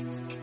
Thank you.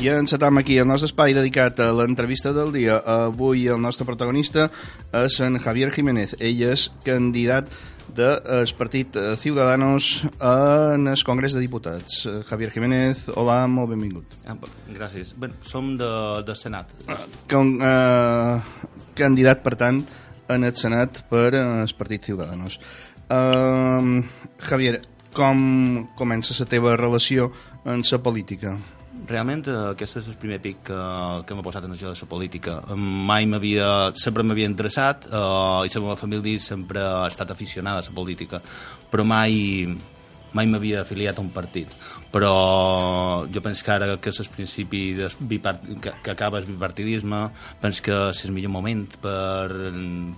I encetam aquí el nostre espai dedicat a l'entrevista del dia. Avui el nostre protagonista és en Javier Jiménez. Ell és candidat del partit Ciudadanos en el Congrés de Diputats. Javier Jiménez, hola, molt benvingut. Ah, gràcies. Bé, som de, de Senat. Com, eh, candidat, per tant, en el Senat per el partit Ciudadanos. Eh, Javier, com comença la teva relació en la política? Realment eh, aquest és el primer pic que, que m'ha posat en això de la política. Mai m'havia, sempre m'havia interessat eh, i la meva família sempre ha estat aficionada a la política, però mai, mai m'havia afiliat a un partit. Però jo penso que ara que és el principi de bipart que, que acaba el bipartidisme, penso que és el millor moment per,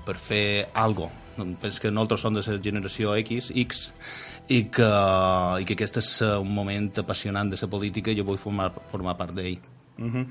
per fer alguna penso que nosaltres som de la generació X, X i que, i que aquest és un moment apassionant de la política i jo vull formar, formar part d'ell. Uh -huh.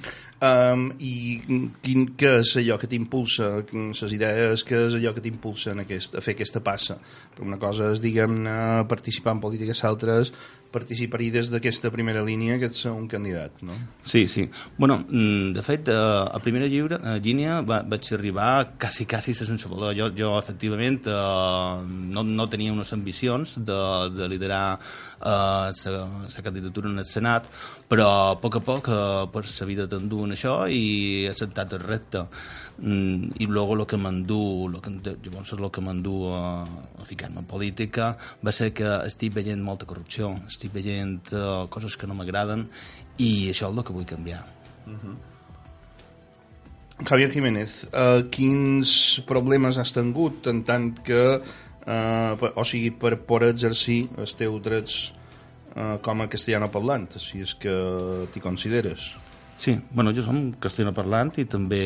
um, I quin, què és allò que t'impulsa, les idees, què és allò que t'impulsa aquest, a fer aquesta passa? Una cosa és, diguem participar en polítiques, altres participar-hi des d'aquesta primera línia que ets un candidat, no? Sí, sí. Bueno, mm, de fet, eh, a primera lliure, a línia va, vaig arribar quasi, quasi sense voler. Jo, jo efectivament, eh, no, no tenia unes ambicions de, de liderar la eh, candidatura en el Senat, però a poc a poc, eh, per la vida t'endú en això i he acceptat el repte. Mm, I luego lo que m'endú, llavors el que m'endú a, a ficar-me en política va ser que estic veient molta corrupció, estic veient uh, coses que no m'agraden i això és el que vull canviar. Uh -huh. Javier Jiménez, uh, quins problemes has tingut en tant que, uh, o sigui, per poder exercir els teus drets uh, com a castellano parlant, si és que t'hi consideres? Sí, bueno, jo som castellano parlant i també,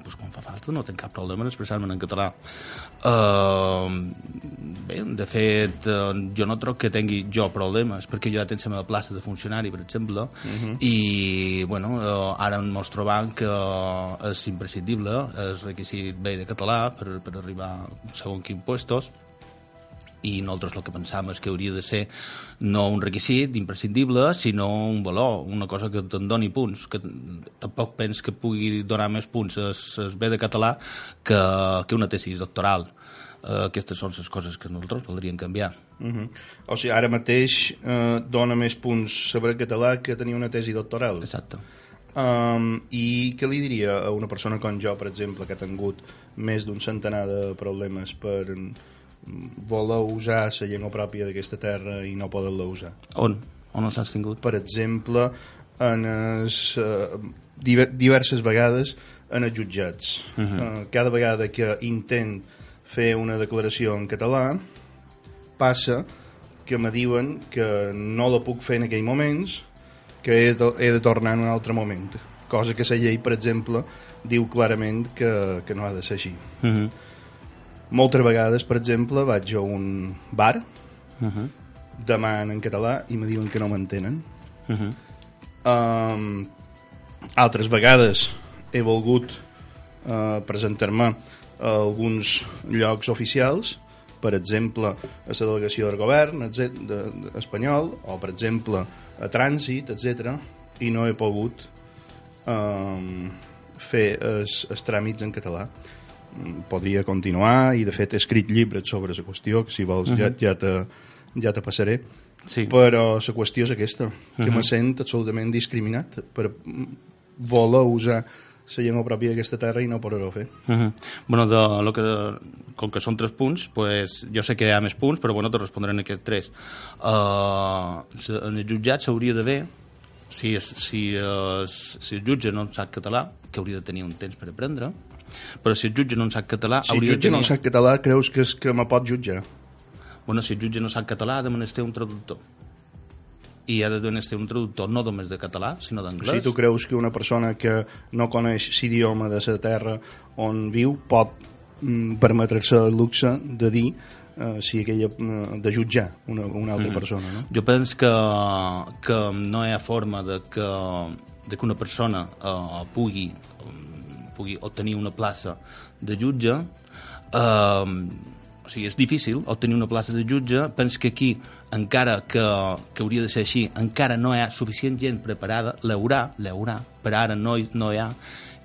pues, quan fa falta, no tinc cap problema en expressar-me en català. Uh, bé, de fet, uh, jo no troc que tingui jo problemes, perquè jo ja tinc la meva plaça de funcionari, per exemple, uh mhm. -huh. i, bueno, uh, ara ens trobam que uh, és imprescindible, és requisit bé de català per, per arribar a segons quins puestos, i nosaltres el que pensàvem és que hauria de ser no un requisit imprescindible, sinó un valor, una cosa que te'n doni punts, que tampoc pens que pugui donar més punts es, es bé de català que, que una tesi doctoral. Uh, aquestes són les coses que nosaltres voldríem canviar. Uh -huh. O sigui, ara mateix uh, dona més punts sobre català que tenir una tesi doctoral. Exacte. Um, I què li diria a una persona com jo, per exemple, que ha tingut més d'un centenar de problemes per voleu usar la llengua pròpia d'aquesta terra i no poden-la usar. On? On els has tingut? Per exemple, en es, uh, diverses vegades en els jutjats. Uh -huh. uh, cada vegada que intent fer una declaració en català, passa que me diuen que no la puc fer en aquell moments, que he de, he de tornar en un altre moment. Cosa que la llei, per exemple, diu clarament que, que no ha de ser així. Uh -huh moltes vegades, per exemple, vaig a un bar, uh -huh. deman en català i me diuen que no m'entenen. Uh -huh. um, altres vegades he volgut uh, presentar-me a alguns llocs oficials, per exemple, a la delegació del govern etc, de, de, espanyol, o per exemple a trànsit, etc, i no he pogut um, fer els, els tràmits en català podria continuar i de fet he escrit llibres sobre la qüestió que si vols uh -huh. ja, mhm. ja, te, ja te passaré sí. però la qüestió és aquesta que uh -huh. me sent absolutament discriminat per voler usar la llengua pròpia d'aquesta terra i no poder-ho fer. Uh -huh. Bueno, de, lo que, com que són tres punts, pues, jo sé que hi ha més punts, però bueno, te respondré en aquests tres. Uh, en el jutjat s'hauria d'haver, si, si, uh, si el jutge no sap català, que hauria de tenir un temps per aprendre, però si el jutge no en sap català... Si el jutge tenir... no en sap català, creus que, és que me pot jutjar? Bueno, si el jutge no sap català, ha de menester un traductor. I ha de menester un traductor no només de català, sinó d'anglès. O sigui, tu creus que una persona que no coneix l'idioma de la terra on viu pot mm, permetre-se el luxe de dir eh, si aquella, eh, de jutjar una, una altra mm. persona. No? Jo penso que, que no hi ha forma de que, de que una persona eh, pugui, pugui obtenir una plaça de jutge eh, o sigui, és difícil obtenir una plaça de jutge. Penso que aquí, encara que, que hauria de ser així, encara no hi ha suficient gent preparada, l'haurà, l'haurà, per ara no, no hi ha,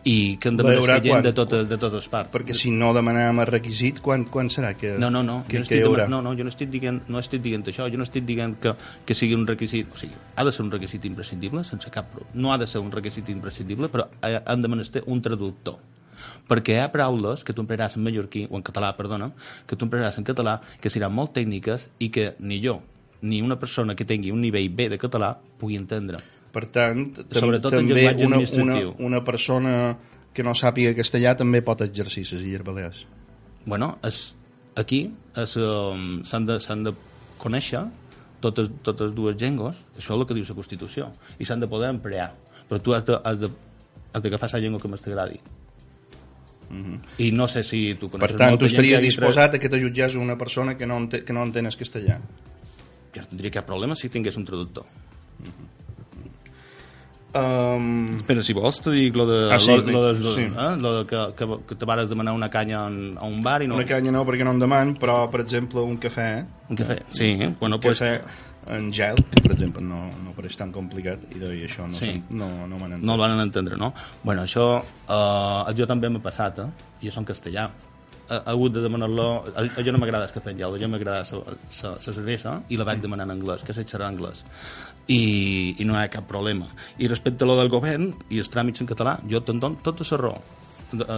i que hem de mereixer gent quan, de, totes, de totes parts. Perquè si no demanàvem el requisit, quan, quan serà que, no, no, no, que, jo no, estic demanant, no, no, jo no estic, dient, no estic dient això, jo no estic dient que, que sigui un requisit, o sigui, ha de ser un requisit imprescindible, sense cap problema. No ha de ser un requisit imprescindible, però hem de menester un traductor perquè hi ha paraules que tu empraràs en mallorquí, o en català, perdona, que tu empraràs en català, que seran molt tècniques i que ni jo ni una persona que tingui un nivell B de català pugui entendre. Per tant, Sobretot també una, una, una persona que no sàpiga castellà també pot exercir les Illes Balears. Bueno, és, aquí um, s'han de, de conèixer totes, totes dues llengües, això és el que diu la Constitució, i s'han de poder emplear, però tu has de, has de, has d'agafar la llengua que més t'agradi. -hmm. I no sé si tu coneixes Per tant, tu estaries disposat a que te jutges una persona que no, ente que no entenes castellà? Jo no tindria cap problema si tingués un traductor. Mm -hmm. Um... Espera, si vols te dic lo de, ah, sí, lo, lo, de, sí. eh? lo de que, que, que te vares demanar una canya en, a un bar i no... Una canya no, perquè no en deman, però, per exemple, un cafè... Un cafè, sí. Eh? Bueno, un pues... cafè en gel, per exemple no, no pareix tan complicat i de això no, sí. no, no m'han entès. No el van entendre, no? Bueno, això eh, jo també m'ha passat, eh? Jo som castellà. He, he hagut de demanar-lo... A, a jo no m'agrada el cafè en gel, a jo m'agrada la cervesa i la vaig demanar en anglès, que sé xerrar anglès. I, i no hi ha cap problema. I respecte a lo del govern i els tràmits en català, jo te'n dono tota la raó a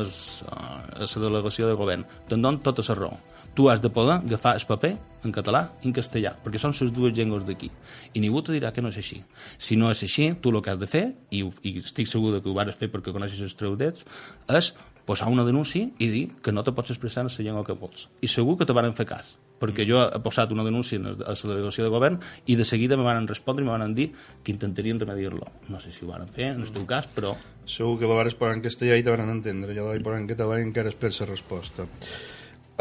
la delegació de govern. Te'n dono tota la raó tu has de poder agafar el paper en català i en castellà, perquè són les dues llengües d'aquí. I ningú te dirà que no és així. Si no és així, tu el que has de fer, i, i estic segur que ho vas fer perquè coneixes els traudets, és posar una denúncia i dir que no te pots expressar en la llengua que vols. I segur que te van fer cas, perquè jo he posat una denúncia a la delegació de govern i de seguida me van respondre i me van dir que intentarien remediar-lo. No sé si ho van fer, en el teu cas, però... Segur que la vas posar en castellà i te van entendre. Jo la vaig posar en català i encara espero la resposta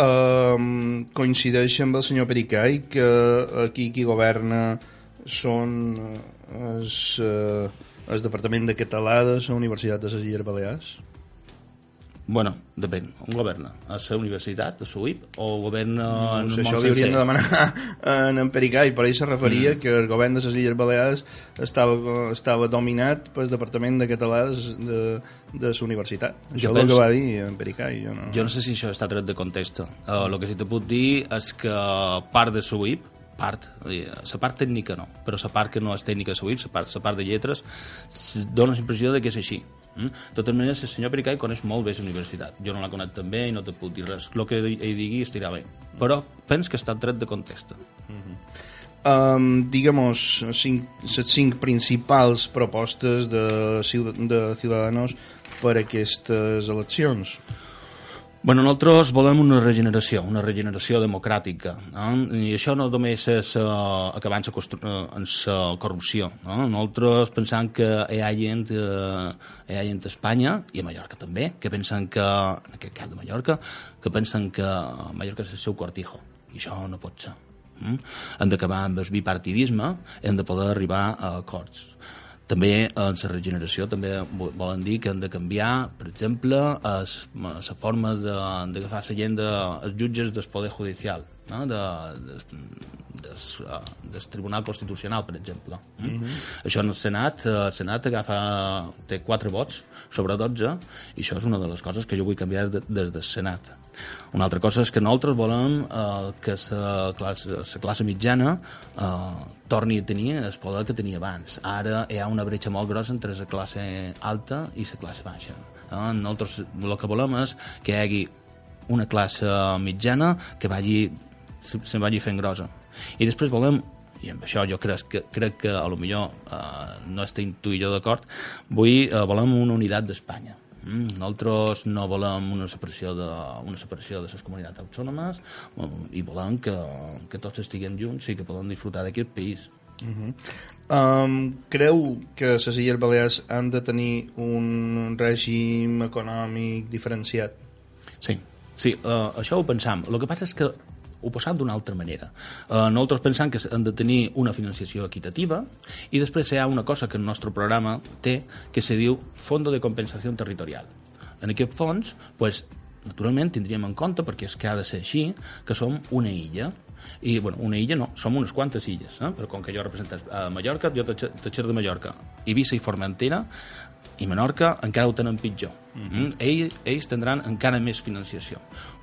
um, coincideix amb el senyor Pericai que aquí qui governa són el, eh, el Departament de Català de la Universitat de les Illes Balears? Bueno, depèn. On governa? A la universitat, a SUIP, o governa no, en sé, això li haurien de demanar en, en Pericai, per ahir se referia mm. que el govern de les Illes Balears estava, estava dominat pel Departament de Català de, de la universitat. Això jo és penso, el que va dir en Pericai. Jo no... jo no sé si això està tret de context. Uh, el que sí te puc dir és que part de SUIP, part, la part tècnica no, però la part que no és tècnica de SUIP, la part, la part de lletres, dona la impressió de que és així Mm? De totes maneres, el senyor Pericai coneix molt bé la universitat. Jo no la conec tan bé i no te puc dir res. El que ell digui estirà bé. Però pens que està tret de context. Mm -hmm. um, cinc, les cinc principals propostes de, de Ciudadanos per a aquestes eleccions. Bueno, nosaltres volem una regeneració, una regeneració democràtica. No? I això no només és uh, acabar en la uh, corrupció. No? Nosaltres pensem que hi ha gent, uh, hi ha gent a Espanya, i a Mallorca també, que pensen que, en aquest cas de Mallorca, que pensen que Mallorca és el seu cortijo. I això no pot ser. Mm? Hem d'acabar amb el bipartidisme, hem de poder arribar a acords. També en la regeneració també volen dir que han de canviar, per exemple, la forma d'agafar la gent dels jutges del Poder Judicial, no? de, de, des, del Tribunal Constitucional, per exemple. Mm -hmm. Això en el Senat, el Senat agafa, té 4 vots sobre 12, i això és una de les coses que jo vull canviar des de, del Senat. Una altra cosa és que nosaltres volem eh, que la classe, la classe mitjana eh, torni a tenir el poder que tenia abans. Ara hi ha una bretxa molt grossa entre la classe alta i la classe baixa. Eh? Nosaltres el que volem és que hi hagi una classe mitjana que vagi, se'n vagi fent grossa. I després volem i amb això jo crec que, crec que a lo millor eh, no estem tu i jo d'acord, vull, eh, volem una unitat d'Espanya Mm, nosaltres no volem una separació de, una separació de les comunitats autònomes i volem que, que tots estiguem junts i que podem disfrutar d'aquest país. Uh -huh. um, creu que les Illes Balears han de tenir un règim econòmic diferenciat? Sí, Sí, uh, això ho pensam. El que passa és que ho passam d'una altra manera. Uh, nosaltres pensam que han de tenir una financiació equitativa i després hi ha una cosa que el nostre programa té que se diu Fondo de Compensació Territorial. En aquest fons, pues, naturalment tindríem en compte, perquè és que ha de ser així, que som una illa. I, bueno, una illa no, som unes quantes illes, eh? però com que jo represento a Mallorca, jo t'aixer de Mallorca. Eivissa i Formentera i Menorca encara ho tenen pitjor. Mm -hmm. ells, ells tindran encara més financiació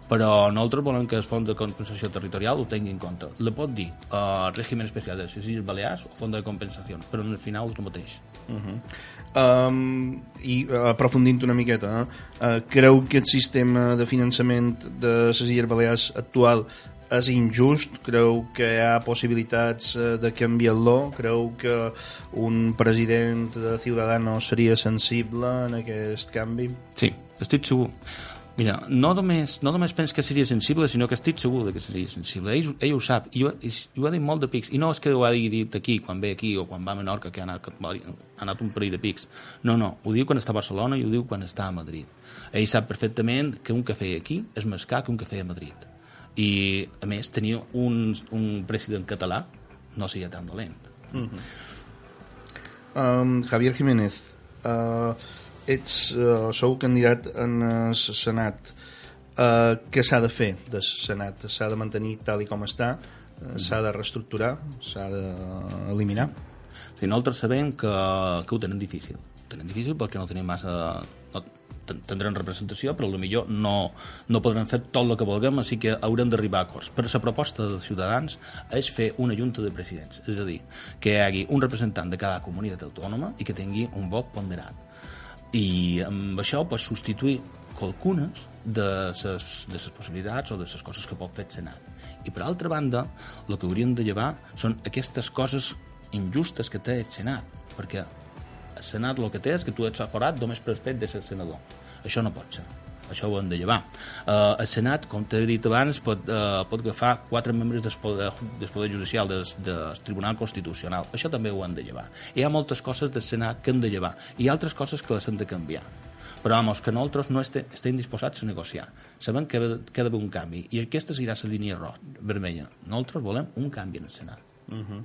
però nosaltres volem que el fons de compensació territorial ho tingui en compte. Le pot dir uh, règim especial de les Illes Balears o fons de compensació, però en el final és el mateix. Uh -huh. um, I uh, aprofundint una miqueta, eh? uh, creu que el sistema de finançament de les Illes Balears actual és injust? Creu que hi ha possibilitats de canviar-lo? Creu que un president de Ciudadanos seria sensible en aquest canvi? Sí, estic segur. Mira, no només, no només penso que seria sensible, sinó que estic segur que seria sensible. Ell, ell ho sap, i ho, i ho ha dit molt de pics. I no és que ho ha dit aquí, quan ve aquí, o quan va a Menorca, que ha anat, ha anat un parell de pics. No, no, ho diu quan està a Barcelona i ho diu quan està a Madrid. Ell sap perfectament que un cafè aquí és més car que un cafè a Madrid. I, a més, tenia un, un president català no seria tan dolent. Mm -hmm. um, Javier Jiménez, uh, ets, uh, sou candidat en el Senat. Uh, què s'ha de fer del Senat? S'ha de mantenir tal i com està? Uh, s'ha de reestructurar? S'ha d'eliminar? Sí, nosaltres sabem que, que ho tenen difícil. Ho tenen difícil perquè no tenim massa... No, tindran representació, però millor no, no podran fer tot el que vulguem, així que haurem d'arribar a acords. Però la proposta dels Ciutadans és fer una junta de presidents, és a dir, que hi hagi un representant de cada comunitat autònoma i que tingui un vot ponderat i amb això pots substituir qualcunes de les de ses possibilitats o de les coses que pot fer el Senat. I per altra banda, el que hauríem de llevar són aquestes coses injustes que té el Senat, perquè el Senat el que té és que tu ets aforat només per fet de ser senador. Això no pot ser això ho hem de llevar. Uh, el Senat, com t'he dit abans, pot, uh, pot agafar quatre membres del Poder, del poder Judicial, del, del Tribunal Constitucional. Això també ho hem de llevar. Hi ha moltes coses del Senat que hem de llevar i altres coses que les hem de canviar. Però, vamos, que nosaltres no este, estem disposats a negociar. Sabem que, que ha d'haver un canvi i aquesta serà la línia vermella. Nosaltres volem un canvi en el Senat. -huh.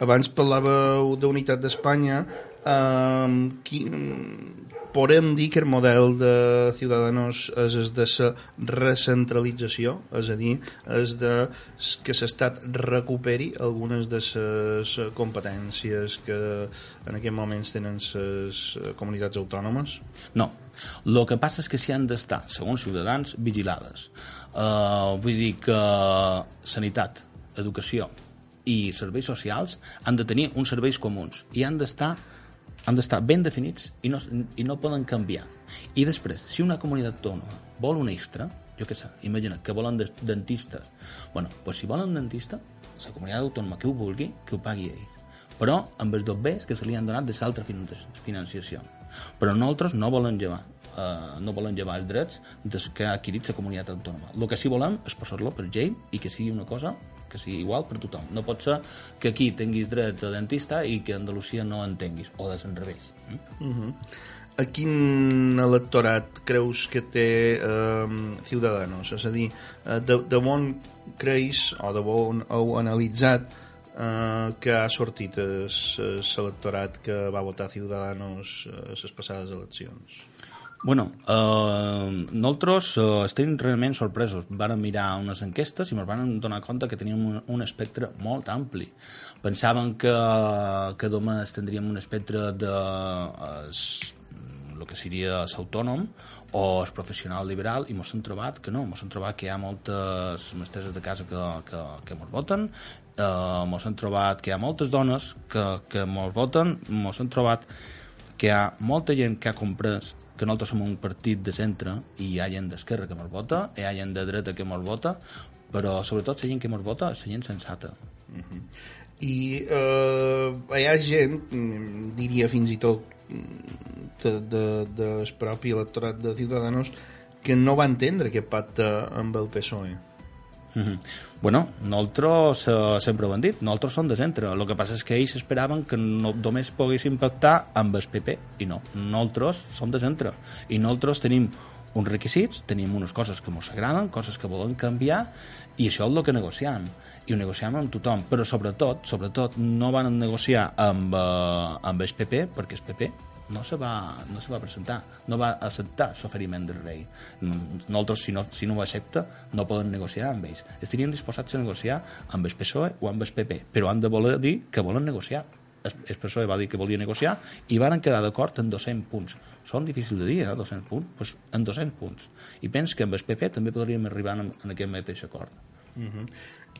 Abans parlàveu d'unitat d'Espanya. Um, qui, podem dir que el model de Ciudadanos és el de la recentralització, és a dir, és de que l'Estat recuperi algunes de les competències que en aquest moments tenen les comunitats autònomes? No. El que passa és que s'hi han d'estar, segons Ciutadans, vigilades. Uh, vull dir que sanitat, educació, i serveis socials han de tenir uns serveis comuns i han d'estar han d'estar ben definits i no, i no poden canviar. I després, si una comunitat autònoma vol un extra, jo què sé, imagina que volen dentistes. bueno, pues si volen dentista, la comunitat autònoma que ho vulgui, que ho pagui ells. Però amb els dos bés que se li han donat de l'altra financiació. Però nosaltres no volen llevar eh, no volen llevar els drets des que ha adquirit la comunitat autònoma. El que sí volem és posar-lo per llei i que sigui una cosa que sigui igual per tothom. No pot ser que aquí tinguis dret a dentista i que a Andalusia no en tinguis, o de revés. Mm? Uh -huh. A quin electorat creus que té eh, Ciudadanos? És a dir, eh, de, de on creus o de on heu analitzat eh, que ha sortit l'electorat que va votar Ciudadanos a les passades eleccions? Bueno, eh, nosaltres eh, estem realment sorpresos. Vam mirar unes enquestes i ens vam donar compte que teníem un, un espectre molt ampli. Pensàvem que, que només tindríem un espectre de es, el que seria l'autònom o el professional liberal i ens hem trobat que no, ens hem trobat que hi ha moltes mestreses de casa que, que, que ens voten eh, ens hem trobat que hi ha moltes dones que, que ens voten ens hem trobat que hi ha molta gent que ha comprès que nosaltres som un partit de centre i hi ha gent d'esquerra que ens vota, hi ha gent de dreta que ens vota, però sobretot la gent que ens vota és la gent sensata. Uh -huh. I eh, hi ha gent, mm, diria fins i tot mm, de, de, del propi electorat de Ciutadans que no va entendre aquest pacte amb el PSOE. Uh -huh. Bueno, nosaltres uh, sempre ho hem dit, nosaltres som de centre. El que passa és que ells esperaven que no, només poguessin pactar amb el PP, i no. Nosaltres som de centre. I nosaltres tenim uns requisits, tenim unes coses que ens agraden, coses que volen canviar, i això és el que negociem i ho negociem amb tothom, però sobretot sobretot no van negociar amb, eh, amb el PP, perquè el PP no se va, no se va presentar, no va acceptar l'oferiment del rei. Nosaltres, si no, si no ho accepta, no poden negociar amb ells. Estarien disposats a negociar amb el PSOE o amb el PP, però han de voler dir que volen negociar. El PSOE va dir que volia negociar i van quedar d'acord en 200 punts. Són difícils de dir, eh, 200 punts? Pues en 200 punts. I pens que amb el PP també podríem arribar en, en aquest mateix acord. Uh -huh.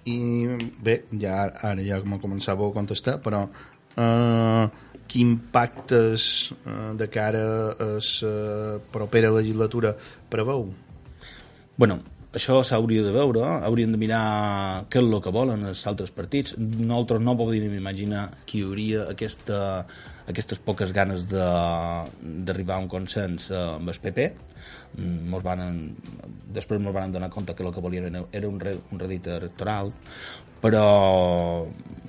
I bé, ja ara ja m'ho començava a contestar, però eh, impactes eh, de cara a la propera legislatura preveu? Bueno, això s'hauria de veure, haurien de mirar què és el que volen els altres partits. Nosaltres no podríem imaginar que hauria aquesta, aquestes poques ganes d'arribar a un consens eh, amb el PP. Mm, mos van, després ens van donar compte que el que volien era un, re, un redit electoral, però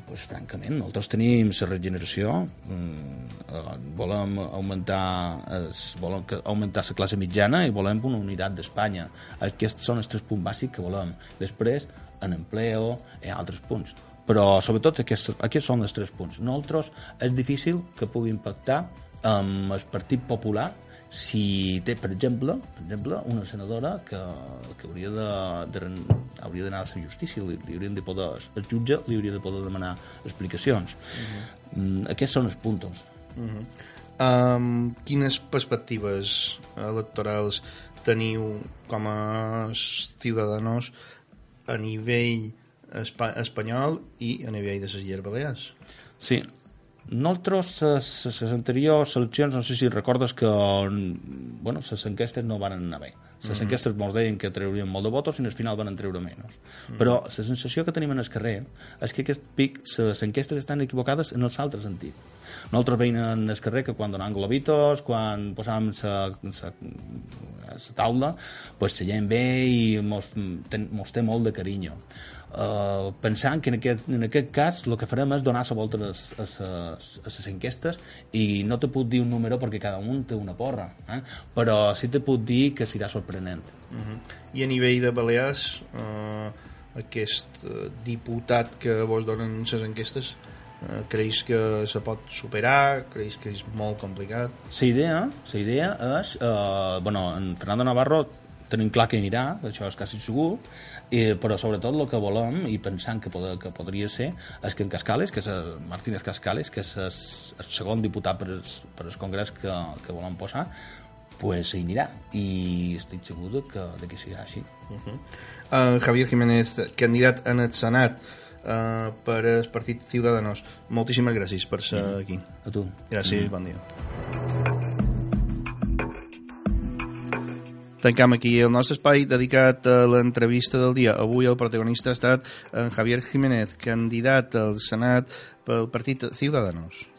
pues, francament, nosaltres tenim la regeneració, mm, volem augmentar, es, volem augmentar la classe mitjana i volem una unitat d'Espanya. Aquests són els tres punts bàsics que volem. Després, en empleo i altres punts. Però, sobretot, aquests, aquests són els tres punts. Nosaltres és difícil que pugui impactar amb el Partit Popular si té, per exemple, per exemple una senadora que, que hauria de, de hauria d'anar a la justícia, li, li haurien de poder, el jutge li hauria de poder demanar explicacions. Uh -huh. mm, aquests són els puntos. Uh -huh. um, quines perspectives electorals teniu com a ciutadans a nivell espa espanyol i a nivell de les Illes Balears? Sí, nosaltres, les anteriors eleccions, no sé si recordes que bueno, les enquestes no van anar bé. Les mm -hmm. enquestes ens deien que treurien molt de votos i al final van treure menys. Mm -hmm. Però la sensació que tenim en el carrer és que aquest pic, les enquestes estan equivocades en el altre sentit. Nosaltres en el carrer que quan donem globitos, quan posàvem la taula, pues la gent ve i mos, ten, mos té molt de carinyo eh, pensant que en aquest, en aquest cas el que farem és donar la volta a les, enquestes i no te puc dir un número perquè cada un té una porra, eh? però sí te puc dir que serà sorprenent. Uh -huh. I a nivell de Balears, eh, aquest eh, diputat que vos donen les enquestes, eh, creus que se pot superar? Creus que és molt complicat? La idea, la idea és... Eh, bueno, en Fernando Navarro tenim clar que anirà, això és quasi segur, i, però sobretot el que volem, i pensant que, pod que podria ser, és que en Cascales, que és el Martínez Cascales, que és el, el segon diputat per el, per el congrés que, que volem posar, pues hi anirà i estic segur de que, de que sigui així. Uh -huh. uh, Javier Jiménez, candidat en el Senat uh, per el Partit Ciudadanos, moltíssimes gràcies per ser -huh. aquí. A tu. Gràcies, -huh. bon dia. Tancam aquí el nostre espai dedicat a l'entrevista del dia. Avui el protagonista ha estat en Javier Jiménez, candidat al Senat pel partit Ciudadanos.